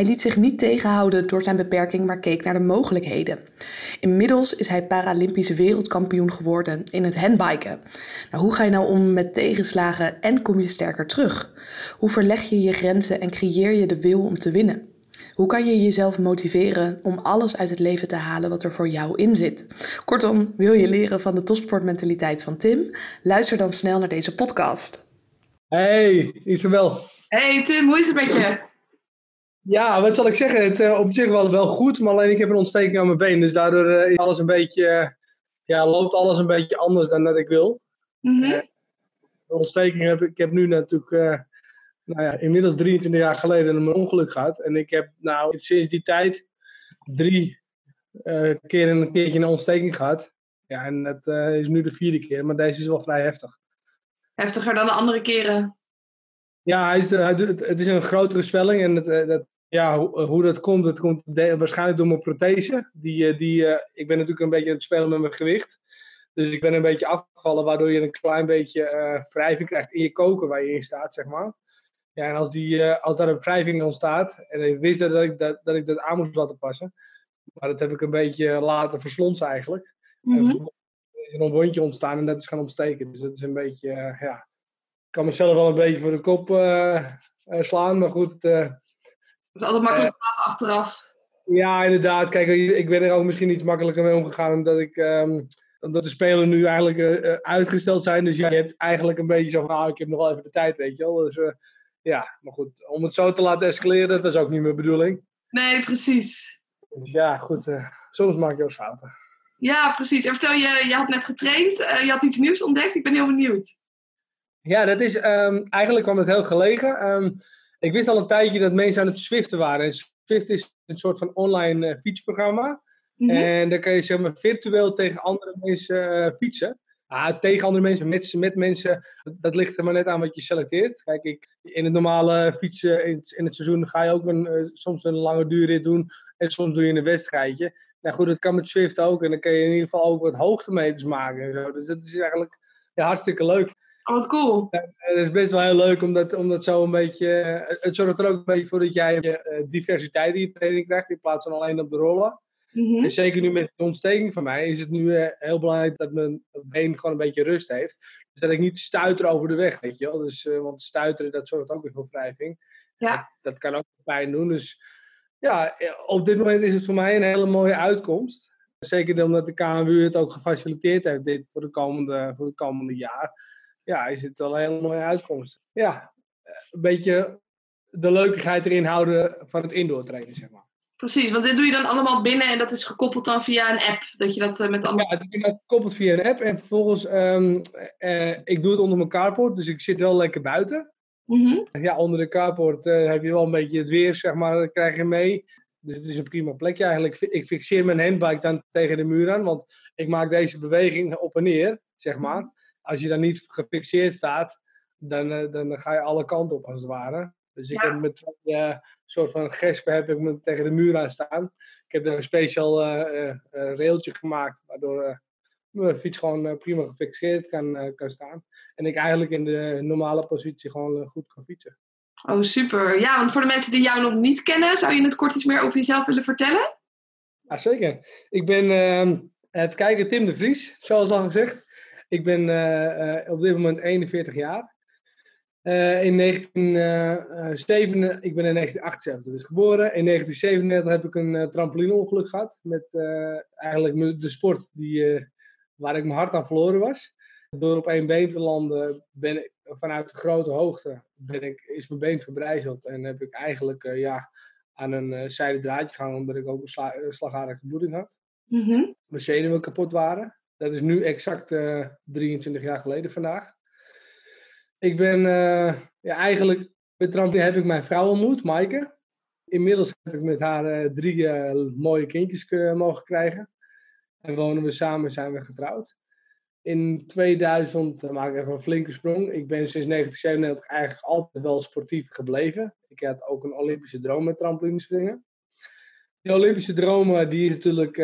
Hij liet zich niet tegenhouden door zijn beperking, maar keek naar de mogelijkheden. Inmiddels is hij Paralympisch wereldkampioen geworden in het handbiken. Nou, hoe ga je nou om met tegenslagen en kom je sterker terug? Hoe verleg je je grenzen en creëer je de wil om te winnen? Hoe kan je jezelf motiveren om alles uit het leven te halen wat er voor jou in zit? Kortom, wil je leren van de topsportmentaliteit van Tim? Luister dan snel naar deze podcast. Hey, Isabel. Hey Tim, hoe is het met je? Ja, wat zal ik zeggen? Het uh, op zich wel, wel goed, maar alleen ik heb een ontsteking aan mijn been. Dus daardoor uh, is alles een beetje, uh, ja, loopt alles een beetje anders dan dat ik wil. Mm -hmm. de ontsteking heb ik, ik heb nu natuurlijk nou ja, inmiddels 23 jaar geleden een ongeluk gehad. En ik heb nou sinds die tijd drie keer een keertje een ontsteking gehad. Ja, en dat is nu de vierde keer, maar deze is wel vrij heftig. Heftiger dan de andere keren? Ja, hij is, hij, het is een grotere zwelling. En het, eh, dat, ja, hoe, hoe, dat komt, dat komt de, waarschijnlijk door mijn prothese. Die, die, uh, ik ben natuurlijk een beetje aan het spelen met mijn gewicht. Dus ik ben een beetje afgevallen, waardoor je een klein beetje uh, wrijving krijgt in je koken waar je in staat, zeg maar. Ja, en als, die, uh, als daar een wrijving ontstaat, en ik wist dat ik dat, dat ik dat aan moest laten passen, maar dat heb ik een beetje laten verslonsen eigenlijk. Mm -hmm. En is er een wondje ontstaan en dat is gaan ontsteken. Dus dat is een beetje, ja, kan mezelf wel een beetje voor de kop uh, slaan, maar goed. Het is altijd makkelijk praten achteraf. Ja, inderdaad. Kijk, ik ben er ook misschien niet makkelijker mee omgegaan, omdat ik... Um, omdat de spelen nu eigenlijk uh, uitgesteld zijn. Dus je hebt eigenlijk een beetje zo van, ah, ik heb nog wel even de tijd, weet je wel. Dus uh, ja, maar goed, om het zo te laten escaleren, dat was ook niet mijn bedoeling. Nee, precies. Dus ja, goed, uh, soms maak je ook fouten. Ja, precies. En vertel je, je had net getraind, je had iets nieuws ontdekt. Ik ben heel benieuwd. Ja, dat is, um, eigenlijk kwam het heel gelegen. Um, ik wist al een tijdje dat mensen aan het Zwiften waren. En Zwift is een soort van online fietsprogramma. Mhm. Mm -hmm. En dan kan je zeg maar virtueel tegen andere mensen uh, fietsen. Ah, tegen andere mensen, met, met mensen, dat ligt er maar net aan wat je selecteert. Kijk, ik, in het normale fietsen in, in het seizoen ga je ook een, uh, soms een lange duurrit doen. En soms doe je een wedstrijdje. Nou goed, dat kan met Swift ook. En dan kan je in ieder geval ook wat hoogtemeters maken. En zo. Dus dat is eigenlijk ja, hartstikke leuk. Oh, wat cool. Ja, het is best wel heel leuk, omdat, omdat zo een beetje... Het zorgt er ook een beetje voor dat jij uh, diversiteit in je training krijgt. In plaats van alleen op de rollen. Mm -hmm. En zeker nu met de ontsteking van mij is het nu uh, heel belangrijk dat mijn been gewoon een beetje rust heeft. Dus dat ik niet stuiter over de weg, weet je wel. Dus, uh, want stuiteren, dat zorgt ook weer voor wrijving. Ja. Dat, dat, kan ook pijn doen. Dus ja, op dit moment is het voor mij een hele mooie uitkomst. Zeker omdat de KNWU het ook gefaciliteerd heeft dit voor, de komende, voor het komende jaar. Ja, is het wel een hele mooie uitkomst. Ja, een beetje de leukigheid erin houden van het indoor trainen, zeg maar. Precies, want dit doe je dan allemaal binnen en dat is gekoppeld dan via een app. Dat je dat uh, met andere... Ja, ik ben gekoppeld via een app. En vervolgens, um, uh, ik doe het onder mijn carport, dus ik zit wel lekker buiten. Mm -hmm. Ja, onder de carport uh, heb je wel een beetje het weer, zeg maar, dat krijg je mee. Dus het is een prima plekje eigenlijk. Ik fixeer mijn handbike dan tegen de muur aan, want ik maak deze beweging op en neer, zeg maar. Als je dan niet gefixeerd staat, dan, dan ga je alle kanten op, als het ware. Dus ik heb met twee uh, soort van gespen heb ik me tegen de muur aan staan. Ik heb daar een speciaal eh, eh, eh, railtje gemaakt, waardoor eh, mijn fiets gewoon eh, prima gefixeerd kan, eh, kan staan. En ik eigenlijk in de normale positie gewoon eh, goed kan fietsen. Oh, super. Ja, want voor de mensen die jou nog niet kennen, zou je het kort iets meer over jezelf willen vertellen? Ja, zeker. Ik ben, ehm, even kijken, Tim de Vries, zoals al gezegd. Ik ben eh, eh, op dit moment 41 jaar. Eh, in 1907, ik ben in 1978 dus geboren. In 1937 heb ik een uh, trampolineongeluk gehad. Met eigenlijk de sport die, waar ik mijn hart aan verloren was. Door op één been te landen ben ik, vanuit de grote hoogte ben ik, is mijn been verbrijzeld. En heb ik eigenlijk ja, aan een zijde draadje gehangen omdat ik ook een sla bloeding had. Mm -hmm. Mijn zenuwen kapot waren. Dat is nu exact 23 jaar geleden vandaag. Ik ben uh, ja, eigenlijk met trampoline heb ik mijn vrouw ontmoet, Maaike. Inmiddels heb ik met haar uh, drie mooie kindjes mogen krijgen. En wonen we samen, zijn we getrouwd. In 2000 maak ik even een flinke sprong. Ik ben sinds 1997 eigenlijk altijd wel sportief gebleven. Ik had ook een Olympische droom met trampolinespringen. Die Olympische droom die is natuurlijk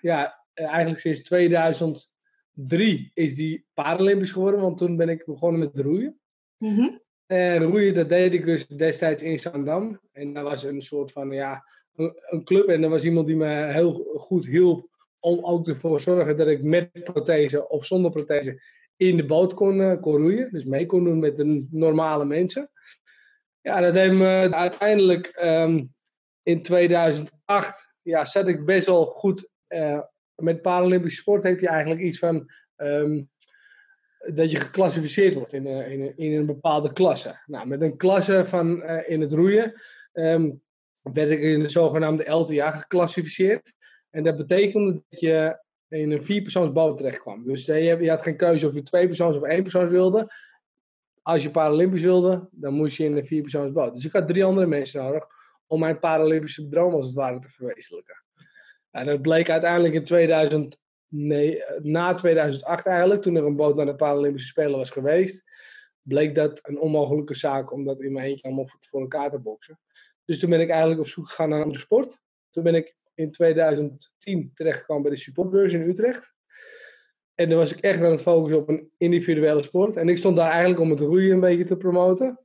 ja, eigenlijk sinds 2000 drie is die Paralympisch geworden, want toen ben ik begonnen met roeien. Mm -hmm. En roeien, dat deed ik dus destijds in Zandam. En dat was een soort van, ja, een, club. En er was iemand die me heel goed hielp om ook ervoor te zorgen dat ik met prothese of zonder prothese in de boot kon, uh, kon roeien. Dus mee kon doen met de normale mensen. Ja, dat heeft me uiteindelijk ehm, in 2008, ja, zat ik best wel goed. Uh, met Paralympische sport heb je eigenlijk iets van ehm, dat je geclassificeerd wordt in, een, in, een, in een bepaalde klasse. Nou, met een klasse van uh, in het roeien um, werd ik in de zogenaamde LTA geclassificeerd. En dat betekende dat je in een vierpersoonsboot terecht kwam. Dus je, je had geen keuze of je twee persoons of één persoons wilde. Als je Paralympisch wilde, dan moest je in een vierpersoonsboot. Dus ik had drie andere mensen nodig om mijn Paralympische droom als het ware te verwezenlijken. En dat bleek uiteindelijk in 2000, nee, na 2008 eigenlijk, toen er een boot naar de Paralympische Spelen was geweest, bleek dat een onmogelijke zaak om dat in mijn eentje allemaal voor elkaar te boksen. Dus toen ben ik eigenlijk op zoek gegaan naar een andere sport. Toen ben ik in 2010 terechtgekomen bij de supportbeurs in Utrecht. En dan was ik echt aan het focussen op een individuele sport. En ik stond daar eigenlijk om het roeien een beetje te promoten.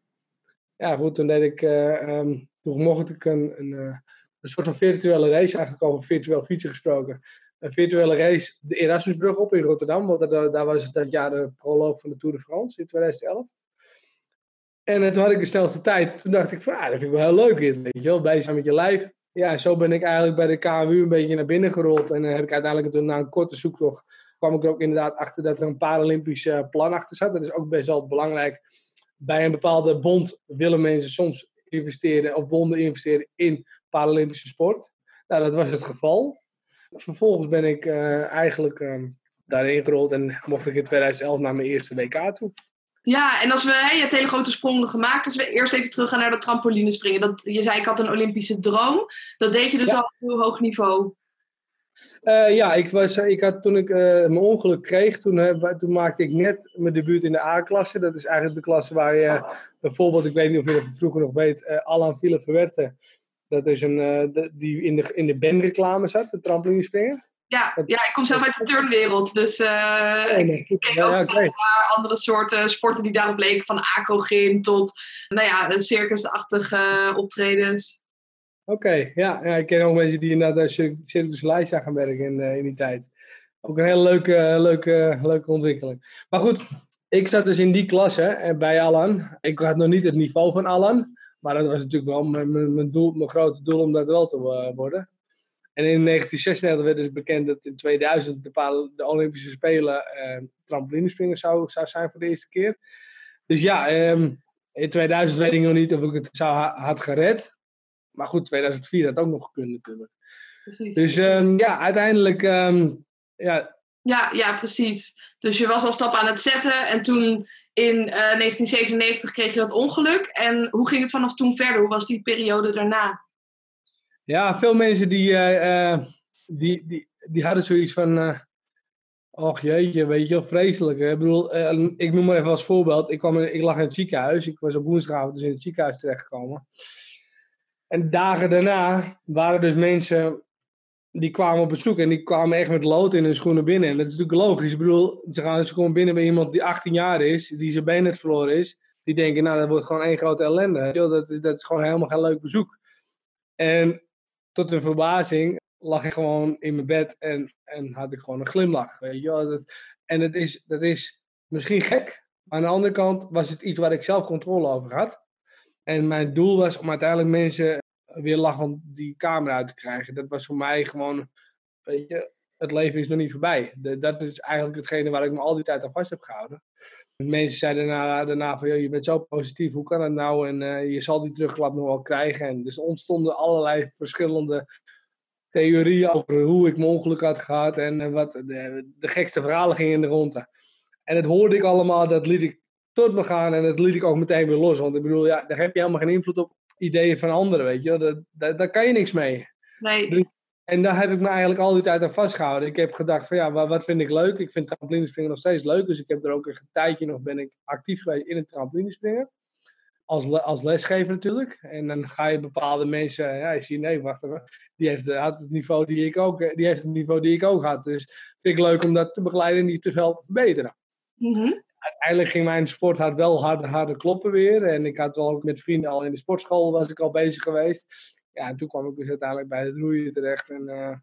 Ja, goed, toen deed ik, uh, um, toen mocht ik een, een, uh, een soort van virtuele race, eigenlijk over virtueel fietsen gesproken. Een virtuele race, de Erasmusbrug op in Rotterdam. Want daar, daar was het dat jaar de proloog van de Tour de France in 2011. En toen had ik de snelste tijd. Toen dacht ik van, ah, dat vind ik wel heel leuk dit, weet je wel. Bezig met je lijf ja, zo ben ik eigenlijk bij de KMU een beetje naar binnen gerold. En dan heb ik uiteindelijk toen na een korte zoektocht kwam ik er ook inderdaad achter dat er een Paralympisch uh, plan achter zat. Dat is ook best wel belangrijk. Bij een bepaalde bond willen mensen soms investeren of bonden investeren in Paralympische sport. Nou, dat was het geval. Vervolgens ben ik uh, eigenlijk uh, daarin gerold en mocht ik in 2011 naar mijn eerste WK toe. Ja, en als we, hè, je hebt hele grote sprongen gemaakt. Als we eerst even terug gaan naar dat trampoline springen. Dat, je zei, ik had een Olympische droom. Dat deed je dus ja. al op heel hoog niveau. Uh, ja, ik was, ik had, toen ik uh, mijn ongeluk kreeg, toen, uh, toen maakte ik net mijn debuut in de A-klasse. Dat is eigenlijk de klasse waar je bijvoorbeeld, ik weet niet of je dat vroeger nog weet, Alan Ville Verwerte. Dat is een, die in de, in de bandreclame zat, de trampoline springen. Ja, ja, ik kom zelf uit de turnwereld. Dus nee. ik ken ook ja, okay. andere soorten sporten die daarop leken. Van acrogym tot nou ja, circusachtige optredens. Oké, ja. Ik ken ook mensen die naar de Circus Leisa gaan werken in, uh, in die tijd. Ook een hele leuke, leuke, leuke ontwikkeling. Maar goed, ik zat dus in die klasse bij Alan. Ik had nog niet het niveau van Alan. Maar dat was natuurlijk wel mijn, mijn, doel, mijn grote doel om dat wel te worden. En in 1996 werd dus bekend dat in 2000 de, Olympische Spelen uh, trampolinespringen zou, zou zijn voor de eerste keer. Dus ja, um, in 2000 weet ik nog niet of ik het zou ha had gered. Maar goed, 2004 had ook nog gekund natuurlijk. Precies. Dus um, ja, uiteindelijk... Um, ja, ja, ja, precies. Dus je was al stap aan het zetten en toen in uh, eh, 1997 kreeg je dat ongeluk. En hoe ging het vanaf toen verder? Hoe was die periode daarna? Ja, veel mensen die, uh, die, die, die hadden zoiets van. Uh, Och jeetje, weet je wel, vreselijk. Ik bedoel, ik noem maar even als voorbeeld. Ik, kwam, ik lag in het ziekenhuis. Ik was op woensdagavond dus in het ziekenhuis terechtgekomen. En dagen daarna waren dus mensen die kwamen op bezoek en die kwamen echt met lood in hun schoenen binnen. En dat is natuurlijk logisch. Ik bedoel, ze, gaan, ze komen binnen bij iemand die 18 jaar is, die zijn been net verloren is. Die denken, nou, dat wordt gewoon één grote ellende. Dat is, dat is gewoon helemaal geen leuk bezoek. En tot een verbazing lag ik gewoon in mijn bed en, en had ik gewoon een glimlach. Weet je wel? Dat, en het is, dat is misschien gek, maar aan de andere kant was het iets waar ik zelf controle over had. En mijn doel was om uiteindelijk mensen weer lachend die kamer uit te krijgen. Dat was voor mij gewoon, weet je, het leven is nog niet voorbij. dat is eigenlijk hetgene waar ik me al die tijd aan vast heb gehouden. Mensen zeiden daarna, daarna van, je bent zo positief, hoe kan het nou? En uh, je zal die terugklap nog wel krijgen. En dus ontstonden allerlei verschillende theorieën over hoe ik mijn ongeluk had gehad. En uh, wat de, de, gekste verhalen gingen in de ronde. En dat hoorde ik allemaal, dat liet ik tot me gaan. En dat liet ik ook meteen weer los. Want ik bedoel, ja, daar heb je helemaal geen invloed op ideeën van anderen, weet je. Dat, dat, daar kan je niks mee. Nee. Dus en daar heb ik me eigenlijk al die tijd aan vastgehouden. Ik heb gedacht van ja, wat vind ik leuk? Ik vind trampolinespringen nog steeds leuk. Dus ik heb er ook een tijdje nog ben ik actief geweest in het trampolinespringen. Als, als lesgever natuurlijk. En dan ga je bepaalde mensen, ja, je ziet, nee, wacht even. Die heeft, eh, had het niveau die ik ook, die heeft het niveau die ik ook had. Dus vind ik leuk om dat te begeleiden en die te helpen verbeteren. Mm uiteindelijk ging mijn sporthart wel harder, harder kloppen weer. En ik had ook met vrienden al in de sportschool was ik al bezig geweest. Ja, en toen kwam ik dus uiteindelijk bij het roeien terecht en, uh,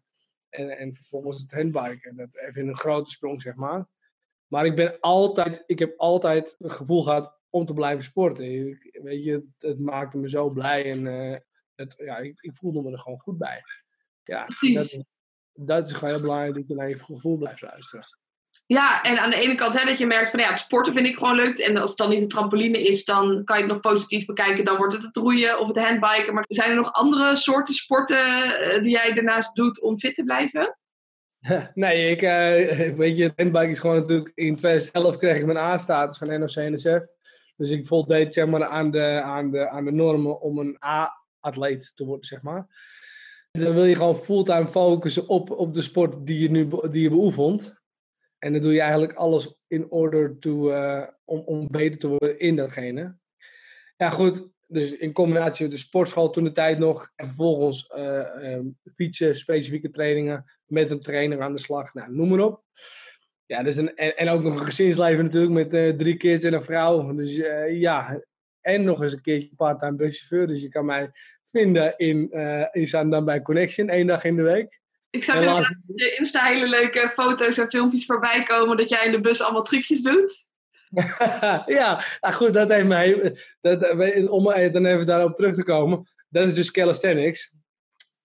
en, en vervolgens het handbiken. Dat even een grote sprong, zeg maar. Maar ik ben altijd, ik heb altijd het gevoel gehad om te blijven sporten. weet je, het, het, maakte me zo blij en uh, het, ja, ik, ik, voelde me er gewoon goed bij. Ja, Precies. Dat, dat is gewoon heel belangrijk dat je naar je gevoel blijft luisteren. Ja, en aan de ene kant hè, dat je merkt van ja, het sporten vind ik gewoon leuk. En als het dan niet de trampoline is, dan kan je het nog positief bekijken. Dan wordt het het roeien of het handbiken. Maar zijn er nog andere soorten sporten uh, die jij daarnaast doet om fit te blijven? Nee, ik, uh, weet je, handbiken is gewoon natuurlijk... In 2011 kreeg ik mijn A-status van NOC-NSF. Dus ik voldeed zeg maar aan de, aan de, aan de normen om een A-atleet te worden, zeg maar. Dan wil je gewoon fulltime focussen op, op de sport die je nu die je beoefent. En dan doe je eigenlijk alles in order to, uh, om, om beter te worden in datgene. Ja, goed. Dus in combinatie met de sportschool toen de tijd nog. En vervolgens uh, um, fietsen, specifieke trainingen met een trainer aan de slag. Nou, noem maar op. Ja, dus een, en, en ook nog een gezinsleven natuurlijk met uh, drie kids en een vrouw. Dus ja, en nog eens een keertje part-time buschauffeur. Dus je kan mij vinden in, in Zandam bij Connection, één dag in de week. Ik zag inderdaad je Insta hele leuke foto's en filmpjes voorbij komen dat jij in de bus allemaal trucjes doet. ja, nou goed, dat heeft mij, dat, om dan even daarop terug te komen, dat is dus calisthenics.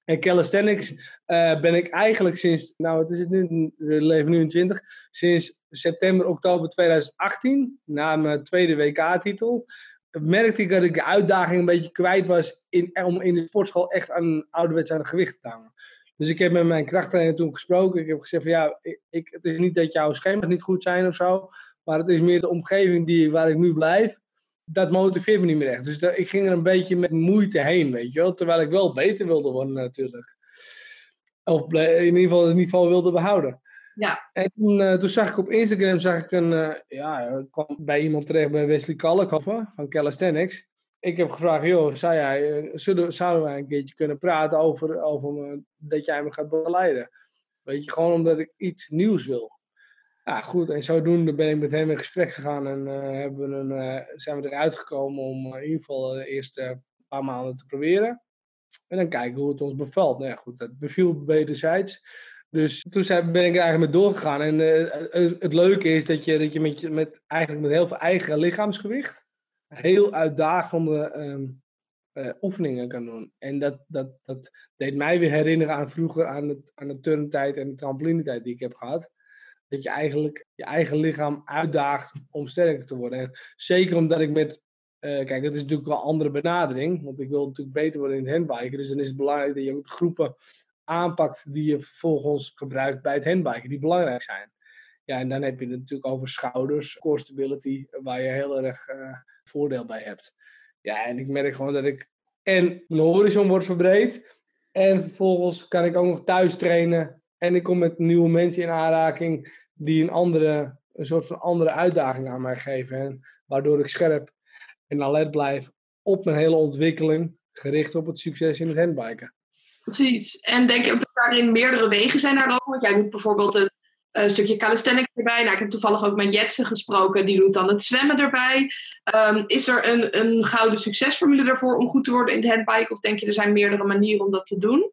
En calisthenics uh, ben ik eigenlijk sinds, nou het is het nu, we leven nu in 20, sinds september, oktober 2018, na mijn tweede WK-titel, merkte ik dat ik de uitdaging een beetje kwijt was in, om in de sportschool echt aan ouderwets aan het gewicht te hangen. Dus ik heb met mijn krachttrainer toen gesproken. Ik heb gezegd van ja, ik, het is niet dat jouw schema's niet goed zijn of zo. Maar het is meer de omgeving die, waar ik nu blijf. Dat motiveert me niet meer echt. Dus ik ging er een beetje met moeite heen, weet je wel. Terwijl ik wel beter wilde worden natuurlijk. Of in ieder geval het niveau wilde behouden. Ja. En toen, uh, toen, zag ik op Instagram zag ik een, uh, ja, ik kwam bij iemand terecht bij Wesley Kalkhoffen van Calisthenics ik heb gevraagd, joh, zou jij, eh, zullen, zouden wij een keertje kunnen praten over, over dat jij me gaat begeleiden? Weet je, gewoon omdat ik iets nieuws wil. Ja, goed, en zodoende ben ik met hem in gesprek gegaan en uh, hebben een, uh, zijn we eruit gekomen om in ieder geval de eerste paar maanden te proberen. En dan kijken hoe het ons bevalt. Nou ja, goed, dat beviel wederzijds. Dus toen ben ik er eigenlijk mee doorgegaan. En het, het, leuke is dat je, dat je met, met, eigenlijk met heel veel eigen lichaamsgewicht heel uitdagende ehm, eh, oefeningen kan doen. En dat, dat, dat deed mij weer herinneren aan vroeger aan, het, aan de turntijd en de trampolinetijd die ik heb gehad. Dat je eigenlijk je eigen lichaam uitdaagt om sterker te worden. En zeker omdat ik met uh, kijk, dat is natuurlijk wel een andere benadering, want ik wil natuurlijk beter worden in het handbiken. Dus dan is het belangrijk dat je ook groepen aanpakt die je vervolgens gebruikt bij het handbiken, die belangrijk zijn. Ja, en dan heb je het natuurlijk over schouders, core stability, waar je heel erg uh, voordeel bij hebt. Ja, en ik merk gewoon dat ik en mijn horizon wordt verbreed. En vervolgens kan ik ook nog thuis trainen. En ik kom met nieuwe mensen in aanraking die een andere, een soort van andere uitdaging aan mij geven. En waardoor ik scherp en alert blijf op mijn hele ontwikkeling, gericht op het succes in het handbiken. Precies. En denk je ook dat daarin meerdere wegen zijn naar Want jij doet bijvoorbeeld het een stukje calisthenics erbij. Nou, ik heb toevallig ook met Jetsen gesproken, die doet dan het zwemmen erbij. Um, is er een, een gouden succesformule ervoor om goed te worden in het handbike? Of denk je er zijn meerdere manieren om dat te doen?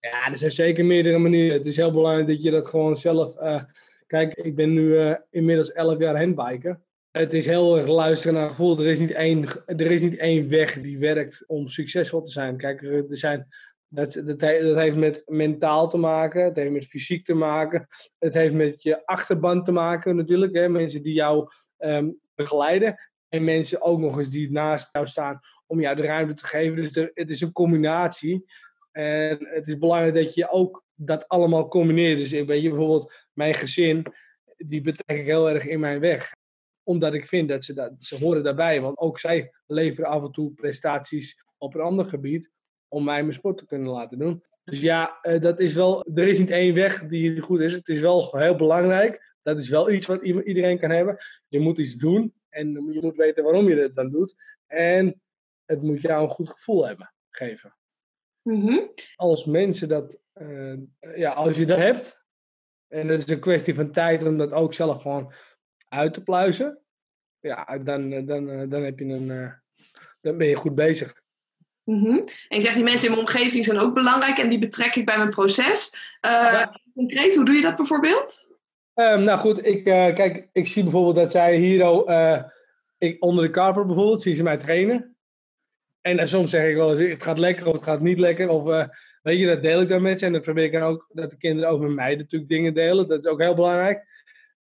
Ja, er zijn zeker meerdere manieren. Het is heel belangrijk dat je dat gewoon zelf. Uh, kijk, ik ben nu uh, inmiddels 11 jaar handbiker. Het is heel erg luisteren naar gevoel. Er is, niet één, er is niet één weg die werkt om succesvol te zijn. Kijk, er zijn dat, dat, dat, heeft met mentaal te maken, het heeft met fysiek te maken, het heeft met je achterban te maken natuurlijk. Hè? Mensen die jou um, begeleiden en mensen ook nog eens die naast jou staan om jou de ruimte te geven. Dus het is een combinatie. En het is belangrijk dat je ook dat allemaal combineert. Dus ik weet je bijvoorbeeld, mijn gezin, die betrek ik heel erg in mijn weg. Omdat ik vind dat ze, dat, ze horen daarbij. Want ook zij leveren af en toe prestaties op een ander gebied om mij mijn sport te kunnen laten doen. Dus ja, uh, dat is wel, er is niet één weg die goed is. Het is wel heel belangrijk. Dat is wel iets wat iedereen kan hebben. Je moet iets doen en je moet weten waarom je het dan doet. En het moet jou een goed gevoel hebben, geven. Mm Als mensen dat, uh, ja, als je dat hebt, en het is een kwestie van tijd om dat ook zelf gewoon uit te pluizen. ja, dan, dan, dan, heb je een, dan ben je goed bezig. Mhm. En je zegt, die mensen in mijn omgeving zijn ook belangrijk en die betrek ik bij mijn proces. Concreet, hoe doe je dat bijvoorbeeld? Um, nou goed, ik, kijk, ik zie bijvoorbeeld dat zij hier ik, onder de carport bijvoorbeeld, zien ze mij trainen. En, soms zeg ik wel eens, het gaat lekker of het gaat niet lekker. Of weet je, dat deel ik dan met ze. En dan probeer ik dan ook dat de kinderen ook met mij natuurlijk dingen delen. Dat is ook heel belangrijk.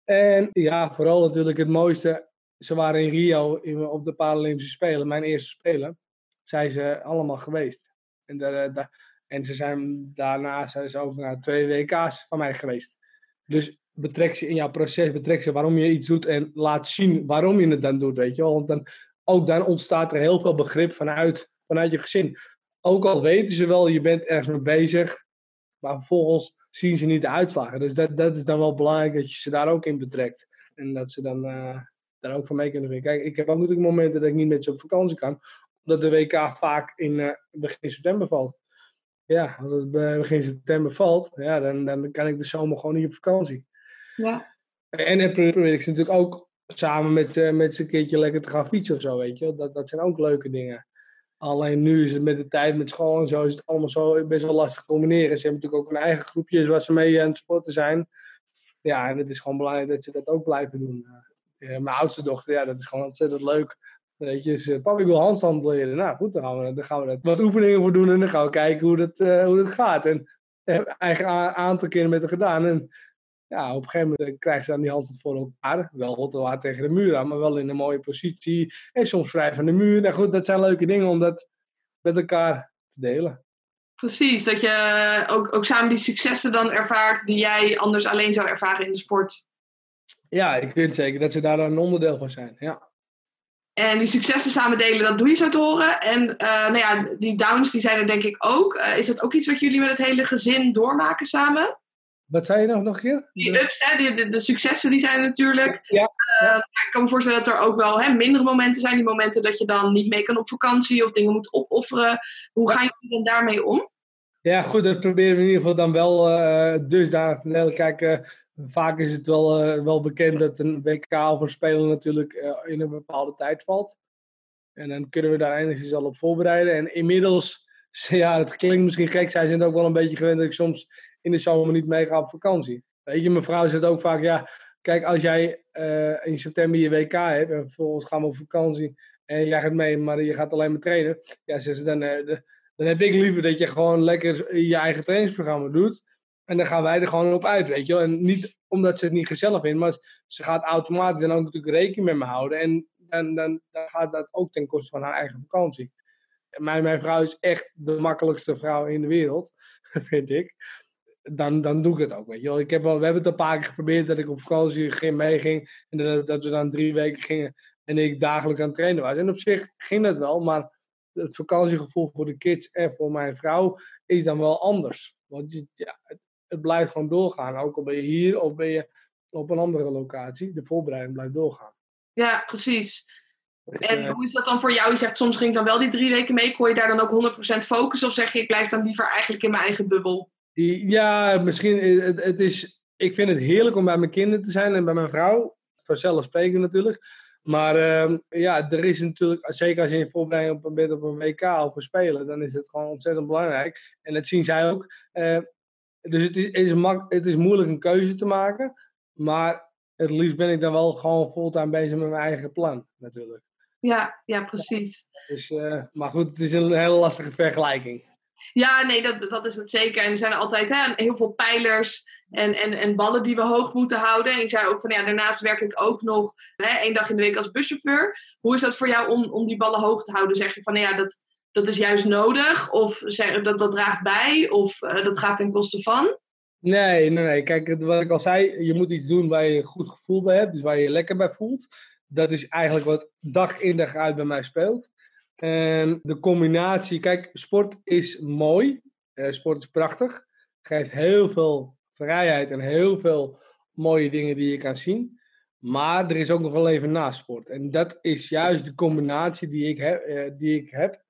En ja, vooral natuurlijk het mooiste. Ze waren in Rio op de Paralympische Spelen, mijn eerste Spelen. Zijn ze allemaal geweest. En, daar, daar, en ze zijn daarna zijn ze ook twee WK's van mij geweest. Dus betrek ze in jouw proces, betrek ze waarom je iets doet en laat zien waarom je het dan doet, weet je wel. Want dan, ook dan ontstaat er heel veel begrip vanuit, vanuit je gezin. Ook al weten ze wel, je bent ergens mee bezig, maar vervolgens zien ze niet de uitslagen. Dus dat, dat is dan wel belangrijk dat je ze daar ook in betrekt. En dat ze dan uh, daar ook van mee kunnen. Kijk, ik heb ook natuurlijk momenten dat ik niet met ze op vakantie kan, omdat de WK vaak in uh, begin september valt. Ja, als het begin september valt, ja, dan, dan kan ik de zomer gewoon niet op vakantie. Ja. En dan probeer ik ze natuurlijk ook samen met, uh, met ze een keertje lekker te gaan fietsen of zo, weet je. Dat, dat zijn ook leuke dingen. Alleen nu is het met de tijd, met school en zo, is het allemaal zo best wel lastig te combineren. Ze hebben natuurlijk ook een eigen groepje waar ze mee aan het sporten zijn. Ja, en het is gewoon belangrijk dat ze dat ook blijven doen. Uh, mijn oudste dochter, ja, dat is gewoon ontzettend leuk. Weet je, ze, papa, ik wil handstand leren. Nou goed, dan gaan we, dan gaan we er wat oefeningen voor doen en dan gaan we kijken hoe dat, uh, hoe dat gaat. En eigen aantal keren met haar gedaan. En ja, op een gegeven moment eh, krijgen ze dan die handstand voor elkaar. Wel hard tegen de muur aan, maar wel in een mooie positie. En soms vrij van de muur. Nou goed, dat zijn leuke dingen om dat met elkaar te delen. Precies, dat je ook, ook samen die successen dan ervaart die jij anders alleen zou ervaren in de sport. Ja, ik vind zeker dat ze daar een onderdeel van zijn, ja. En die successen samen delen, dat doe je zo te horen. En uh, nou ja, die downs die zijn er denk ik ook. Uh, is dat ook iets wat jullie met het hele gezin doormaken samen? Wat zei je nog, nog een keer? Die ups, hè, die, de, de, successen die zijn natuurlijk. Ja, uh, ik kan me voorstellen dat er ook wel hè, mindere momenten zijn. Die momenten dat je dan niet mee kan op vakantie of dingen moet opofferen. Hoe gaan jullie dan daarmee om? Ja, goed, dat proberen we in ieder geval dan wel uh, dusdanig te delen. Kijk, uh, vaak is het wel, uh, wel bekend dat een WK of een speler natuurlijk in een bepaalde tijd valt. En dan kunnen we daar enigszins al op voorbereiden. En inmiddels, ja, het klinkt misschien gek, zij zijn ook wel een beetje gewend dat ik soms in de zomer niet meega op vakantie. Weet je, mijn vrouw zegt ook vaak, ja, kijk, als jij uh, in september je WK hebt en vervolgens gaan we op vakantie en jij gaat mee, maar je gaat alleen maar trainen. Ja, ze dan, dan heb ik liever dat je gewoon lekker je eigen trainingsprogramma doet. En dan gaan wij er gewoon op uit, weet je wel. En niet omdat ze het niet gezellig vinden, maar ze gaat automatisch dan ook natuurlijk rekening met me houden. En, en dan, dan gaat dat ook ten koste van haar eigen vakantie. En mijn, mijn vrouw is echt de makkelijkste vrouw in de wereld, vind ik dan, dan doe ik het ook. Weet je wel. Ik heb wel, we hebben het een paar keer geprobeerd dat ik op vakantie ging, meeging. En dat, dat we dan drie weken gingen en ik dagelijks aan het trainen was. En op zich ging dat wel, maar het vakantiegevoel voor de kids en voor mijn vrouw is dan wel anders. Want ja, het, blijft gewoon doorgaan. Ook al ben je hier of ben je op een andere locatie. De voorbereiding blijft doorgaan. Ja, precies. Dus, en uh, hoe is dat dan voor jou? Je zegt soms ging ik dan wel die drie weken mee. Kon je daar dan ook 100% focussen? Of zeg je ik blijf dan liever eigenlijk in mijn eigen bubbel? Ja, misschien. Eh, het, het, is, ik vind het heerlijk om bij mijn kinderen te zijn en bij mijn vrouw. Vanzelfsprekend natuurlijk. Maar uh, ja, er is natuurlijk, zeker als je in voorbereiding op, bent op een WK of een Spelen, dan is het gewoon ontzettend belangrijk. En dat zien zij ook. Uh, dus het is, het, is mak het is moeilijk een keuze te maken. Maar het liefst ben ik dan wel gewoon fulltime bezig met mijn eigen plan, natuurlijk. Ja, ja precies. Dus, uh, maar goed, het is een hele lastige vergelijking. Ja, nee, dat, dat is het zeker. En er zijn altijd hè, heel veel pijlers en, en, en ballen die we hoog moeten houden. En je zei ook van ja, daarnaast werk ik ook nog hè, één dag in de week als buschauffeur. Hoe is dat voor jou om, om die ballen hoog te houden? Zeg je van ja, dat, dat is juist nodig? Of dat, dat draagt bij? Of uh, dat gaat ten koste van? Nee, nee, nee. Kijk, wat ik al zei, je moet iets doen waar je een goed gevoel bij hebt. Dus waar je je lekker bij voelt. Dat is eigenlijk wat dag in dag uit bij mij speelt. En de combinatie, kijk, sport is mooi. Uh, sport is prachtig. Geeft heel veel vrijheid en heel veel mooie dingen die je kan zien. Maar er is ook nog wel even naast sport. En dat is juist de combinatie die ik, heb, uh, die ik heb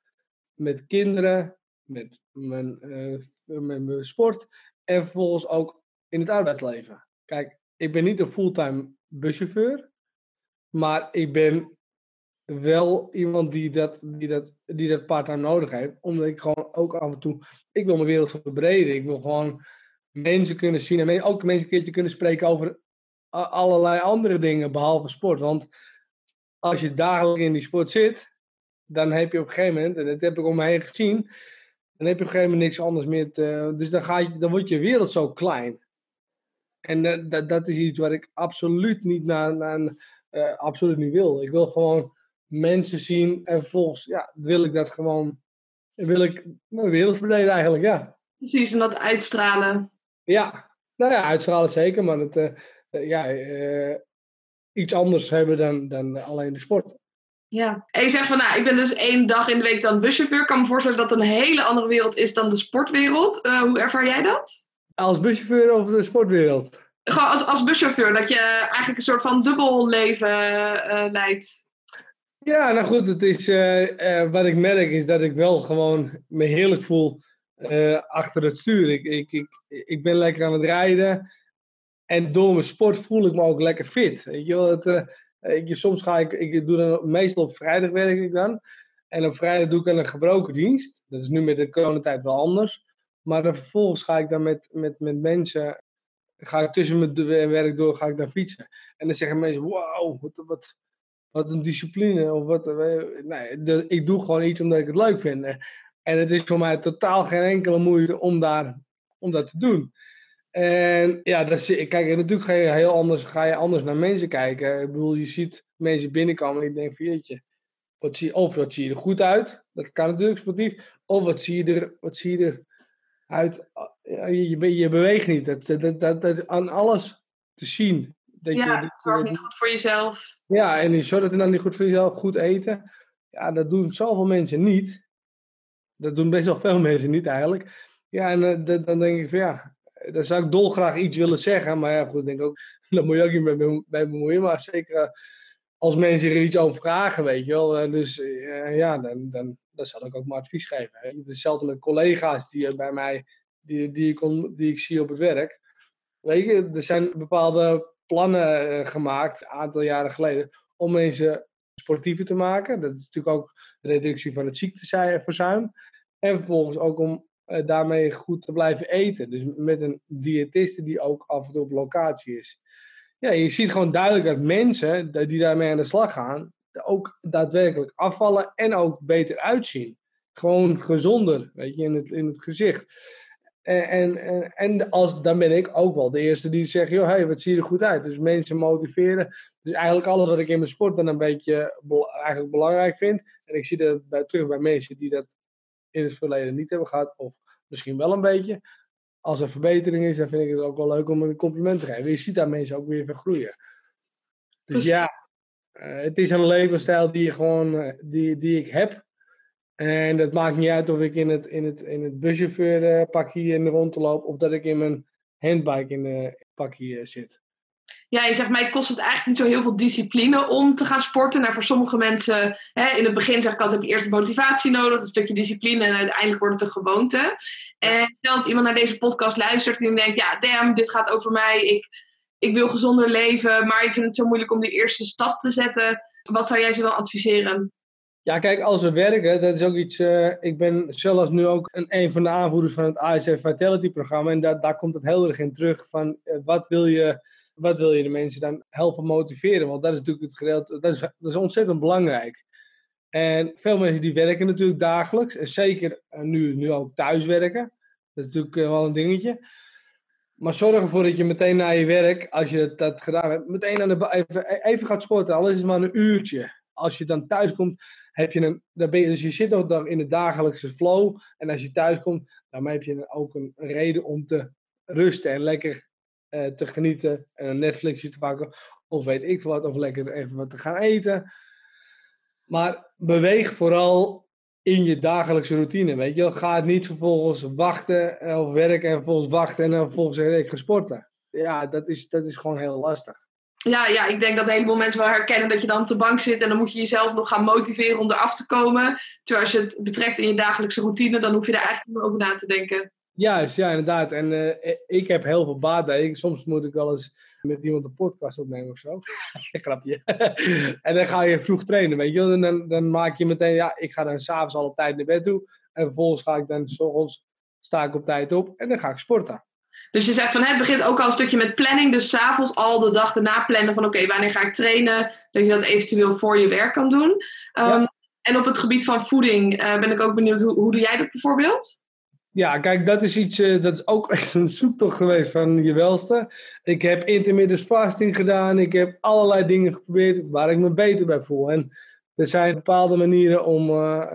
met kinderen, met mijn, uh, met mijn sport en vervolgens ook in het arbeidsleven. Kijk, ik ben niet een fulltime buschauffeur. Maar ik ben wel iemand die dat, die dat, die dat part-time nodig heeft. Omdat ik gewoon ook af en toe... Ik wil mijn wereld verbreden. Ik wil gewoon mensen kunnen zien. En ook mensen een keertje kunnen spreken over allerlei andere dingen behalve sport. Want als je dagelijks in die sport zit, dan heb je op een gegeven moment, en dat heb ik om me heen gezien, dan heb je op een gegeven moment niks anders meer. Te, dus dan, ga je, dan wordt je wereld zo klein. En uh, dat, dat is iets wat ik absoluut niet, naar, naar, uh, absoluut niet wil. Ik wil gewoon mensen zien en vervolgens ja, wil ik dat gewoon, wil ik mijn wereld verleden eigenlijk, ja. Precies, en dat uitstralen. Ja, nou ja, uitstralen zeker, maar het, uh, ja, iets anders hebben dan, dan alleen de sport. Ja, en je zegt van nou, ik ben dus één dag in de week dan buschauffeur. Ik kan me voorstellen dat het een hele andere wereld is dan de sportwereld. Uh, hoe ervaar jij dat? Als buschauffeur of de sportwereld? Gewoon als, als buschauffeur, dat je eigenlijk een soort van dubbel leven uh, leidt. Ja, nou goed, het is, uh, wat ik merk is dat ik wel gewoon me heerlijk voel achter het stuur. Ik, ik, ik, ik ben lekker aan het rijden. En door mijn sport voel ik me ook lekker fit. Weet je wel, het, uh, ik, soms ga ik, ik doe meestal op vrijdag werk ik dan. En op vrijdag doe ik dan een gebroken dienst. Dat is nu met de coronatijd wel anders. Maar dan vervolgens ga ik dan met, met, met mensen, ga ik tussen mijn werk door, ga ik dan fietsen. En dan zeggen mensen, wow, wat, wat, wat een discipline. Of wat, nee, de, ik doe gewoon iets omdat ik het leuk vind. En het is voor mij totaal geen enkele moeite om, daar, om dat te doen. En ja, dat is, kijk, natuurlijk ga je heel anders, ga je anders naar mensen kijken. Ik bedoel, je ziet mensen binnenkomen en ik denk van jeetje, wat zie, of wat zie je er goed uit? Dat kan natuurlijk sportief. Of wat zie je er, wat zie je eruit? Je, je, je beweegt niet. Dat, dat, dat, dat is aan alles te zien. Dat ja, je, zorg niet goed voor jezelf. Ja, en je zorgt dan niet goed voor jezelf, goed eten. Ja, dat doen zoveel mensen niet. Dat doen best wel veel mensen niet eigenlijk. Ja, en uh, dan denk ik van ja, daar zou ik dolgraag iets willen zeggen. Maar ja, goed, denk ook, daar moet je ook niet mee, mee bemoeien. Maar zeker eh, als mensen er iets over vragen, weet je wel. Eh, dus ja, dan, dan, dan zal ik ook maar advies geven. Het is hetzelfde met collega's die bij mij, die, die, ik die ik zie op het werk. Weet je, er zijn bepaalde plannen gemaakt, een aantal jaren geleden, om mensen sportiever te maken. Dat is natuurlijk ook reductie van het ziekteverzuim. En vervolgens ook om uh, daarmee goed te blijven eten. Dus met een diëtiste die ook af en toe op locatie is. Ja, je ziet gewoon duidelijk dat mensen die daarmee aan de slag gaan, ook daadwerkelijk afvallen en ook beter uitzien. Gewoon gezonder, weet je, in het, in het gezicht. En, en, en als, dan ben ik ook wel de eerste die zegt, joh, hey, wat zie je er goed uit? Dus mensen motiveren. Dus eigenlijk alles wat ik in mijn sport dan een beetje eigenlijk belangrijk vind. En ik zie dat bij, terug bij mensen die dat in het verleden niet hebben gehad, of misschien wel een beetje. Als er verbetering is, dan vind ik het ook wel leuk om een compliment te geven. Je ziet daar mensen ook weer vergroeien. Dus ja, uh, het is een levensstijl die, gewoon, uh, die, die ik heb. En het maakt niet uit of ik in het, in het, in het buschauffeur uh, pakje in de rond loop, of dat ik in mijn handbike in de pakje zit ja, je zegt mij kost het eigenlijk niet zo heel veel discipline om te gaan sporten. Nou, voor sommige mensen, hè, in het begin zeg ik altijd, heb je eerst motivatie nodig, een stukje discipline en uiteindelijk wordt het een gewoonte. En stel dat iemand naar deze podcast luistert en denkt, ja, damn, dit gaat over mij, ik, ik wil gezonder leven, maar ik vind het zo moeilijk om die eerste stap te zetten. Wat zou jij ze dan adviseren? Ja, kijk, als we werken, dat is ook iets. Uh, ik ben zelfs nu ook een, een van de aanvoerders van het ASF Vitality programma. En daar, daar komt het heel erg in terug van uh, wat wil je wat wil je de mensen dan helpen motiveren? Want dat is natuurlijk het gedeelte, dat is, dat is ontzettend belangrijk. En veel mensen die werken natuurlijk dagelijks, en zeker eh, nu, nu ook thuiswerken. Dat is natuurlijk eh, wel een dingetje. Maar zorg ervoor dat je meteen na je werk, als je dat gedaan hebt, meteen aan de, even, even gaat sporten. Al is maar een uurtje. Als je dan thuis komt, heb je een. Dan ben je, dus je zit ook in de dagelijkse flow. En als je thuis komt, dan heb je ook een reden om te rusten en lekker uh, te genieten en een Netflixje te pakken. Of weet ik wat, of lekker even wat te gaan eten. Maar beweeg vooral in je dagelijkse routine. Weet je, ga het niet vervolgens wachten eh, of werken en vervolgens wachten en dan vervolgens zeggen ik sporten. Ja, dat is, dat is gewoon heel lastig. Ja, ja, ik denk dat een heleboel mensen wel herkennen dat je dan op de bank zit en dan moet je jezelf nog gaan motiveren om eraf te komen. Terwijl als je het betrekt in je dagelijkse routine, dan hoef je er eigenlijk niet meer over na te denken. Juist, ja, inderdaad. En uh, ik heb heel veel baat bij. Soms moet ik wel eens met iemand een podcast opnemen of zo. Grapje. en dan ga je vroeg trainen, weet je En dan, dan maak je meteen, ja, ik ga dan s'avonds al op tijd naar bed toe. En vervolgens ga ik dan, s ochtends sta ik op tijd op en dan ga ik sporten. Dus je zegt van het begint ook al een stukje met planning. Dus s'avonds al de dag erna plannen van oké, wanneer ga ik trainen? Dat je dat eventueel voor je werk kan doen. Um, En op het gebied van voeding uh, ben ik ook benieuwd, hoe, hoe doe jij dat bijvoorbeeld? Ja, kijk, dat is iets, uh, dat is ook echt een zoektocht geweest van je welste. Ik heb intermittent fasting gedaan. Ik heb allerlei dingen geprobeerd waar ik me beter bij voel. En er zijn bepaalde manieren om, uh,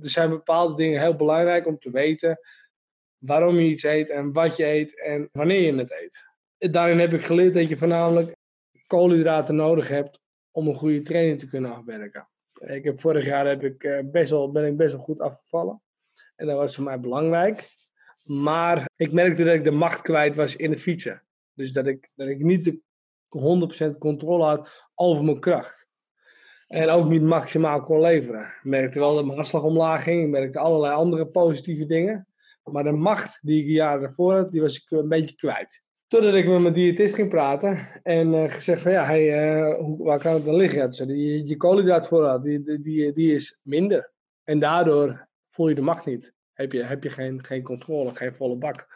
er zijn bepaalde dingen heel belangrijk om te weten waarom je iets eet en wat je eet en wanneer je het eet. Daarin heb ik geleerd dat je voornamelijk koolhydraten nodig hebt om een goede training te kunnen afwerken. Ik heb, vorig jaar heb ik best wel, ben ik best wel goed afgevallen. En dat was voor mij belangrijk. Maar ik merkte dat ik de macht kwijt was in het fietsen. Dus dat ik, dat ik niet de 100% controle had over mijn kracht. En ook niet maximaal kon leveren. Ik merkte wel dat mijn hartslag omlaag ging. Ik merkte allerlei andere positieve dingen. Maar de macht die ik jaren daarvoor had, die was ik een beetje kwijt. Totdat ik met mijn diëtist ging praten en uh, gezegd van ja, hey, uh, hoe, waar kan het dan liggen? Ja, dus die, je koolhydraatvoorraad, die, die, die, die is minder. En daardoor voel je de macht niet. Heb je, heb je geen, geen controle, geen volle bak.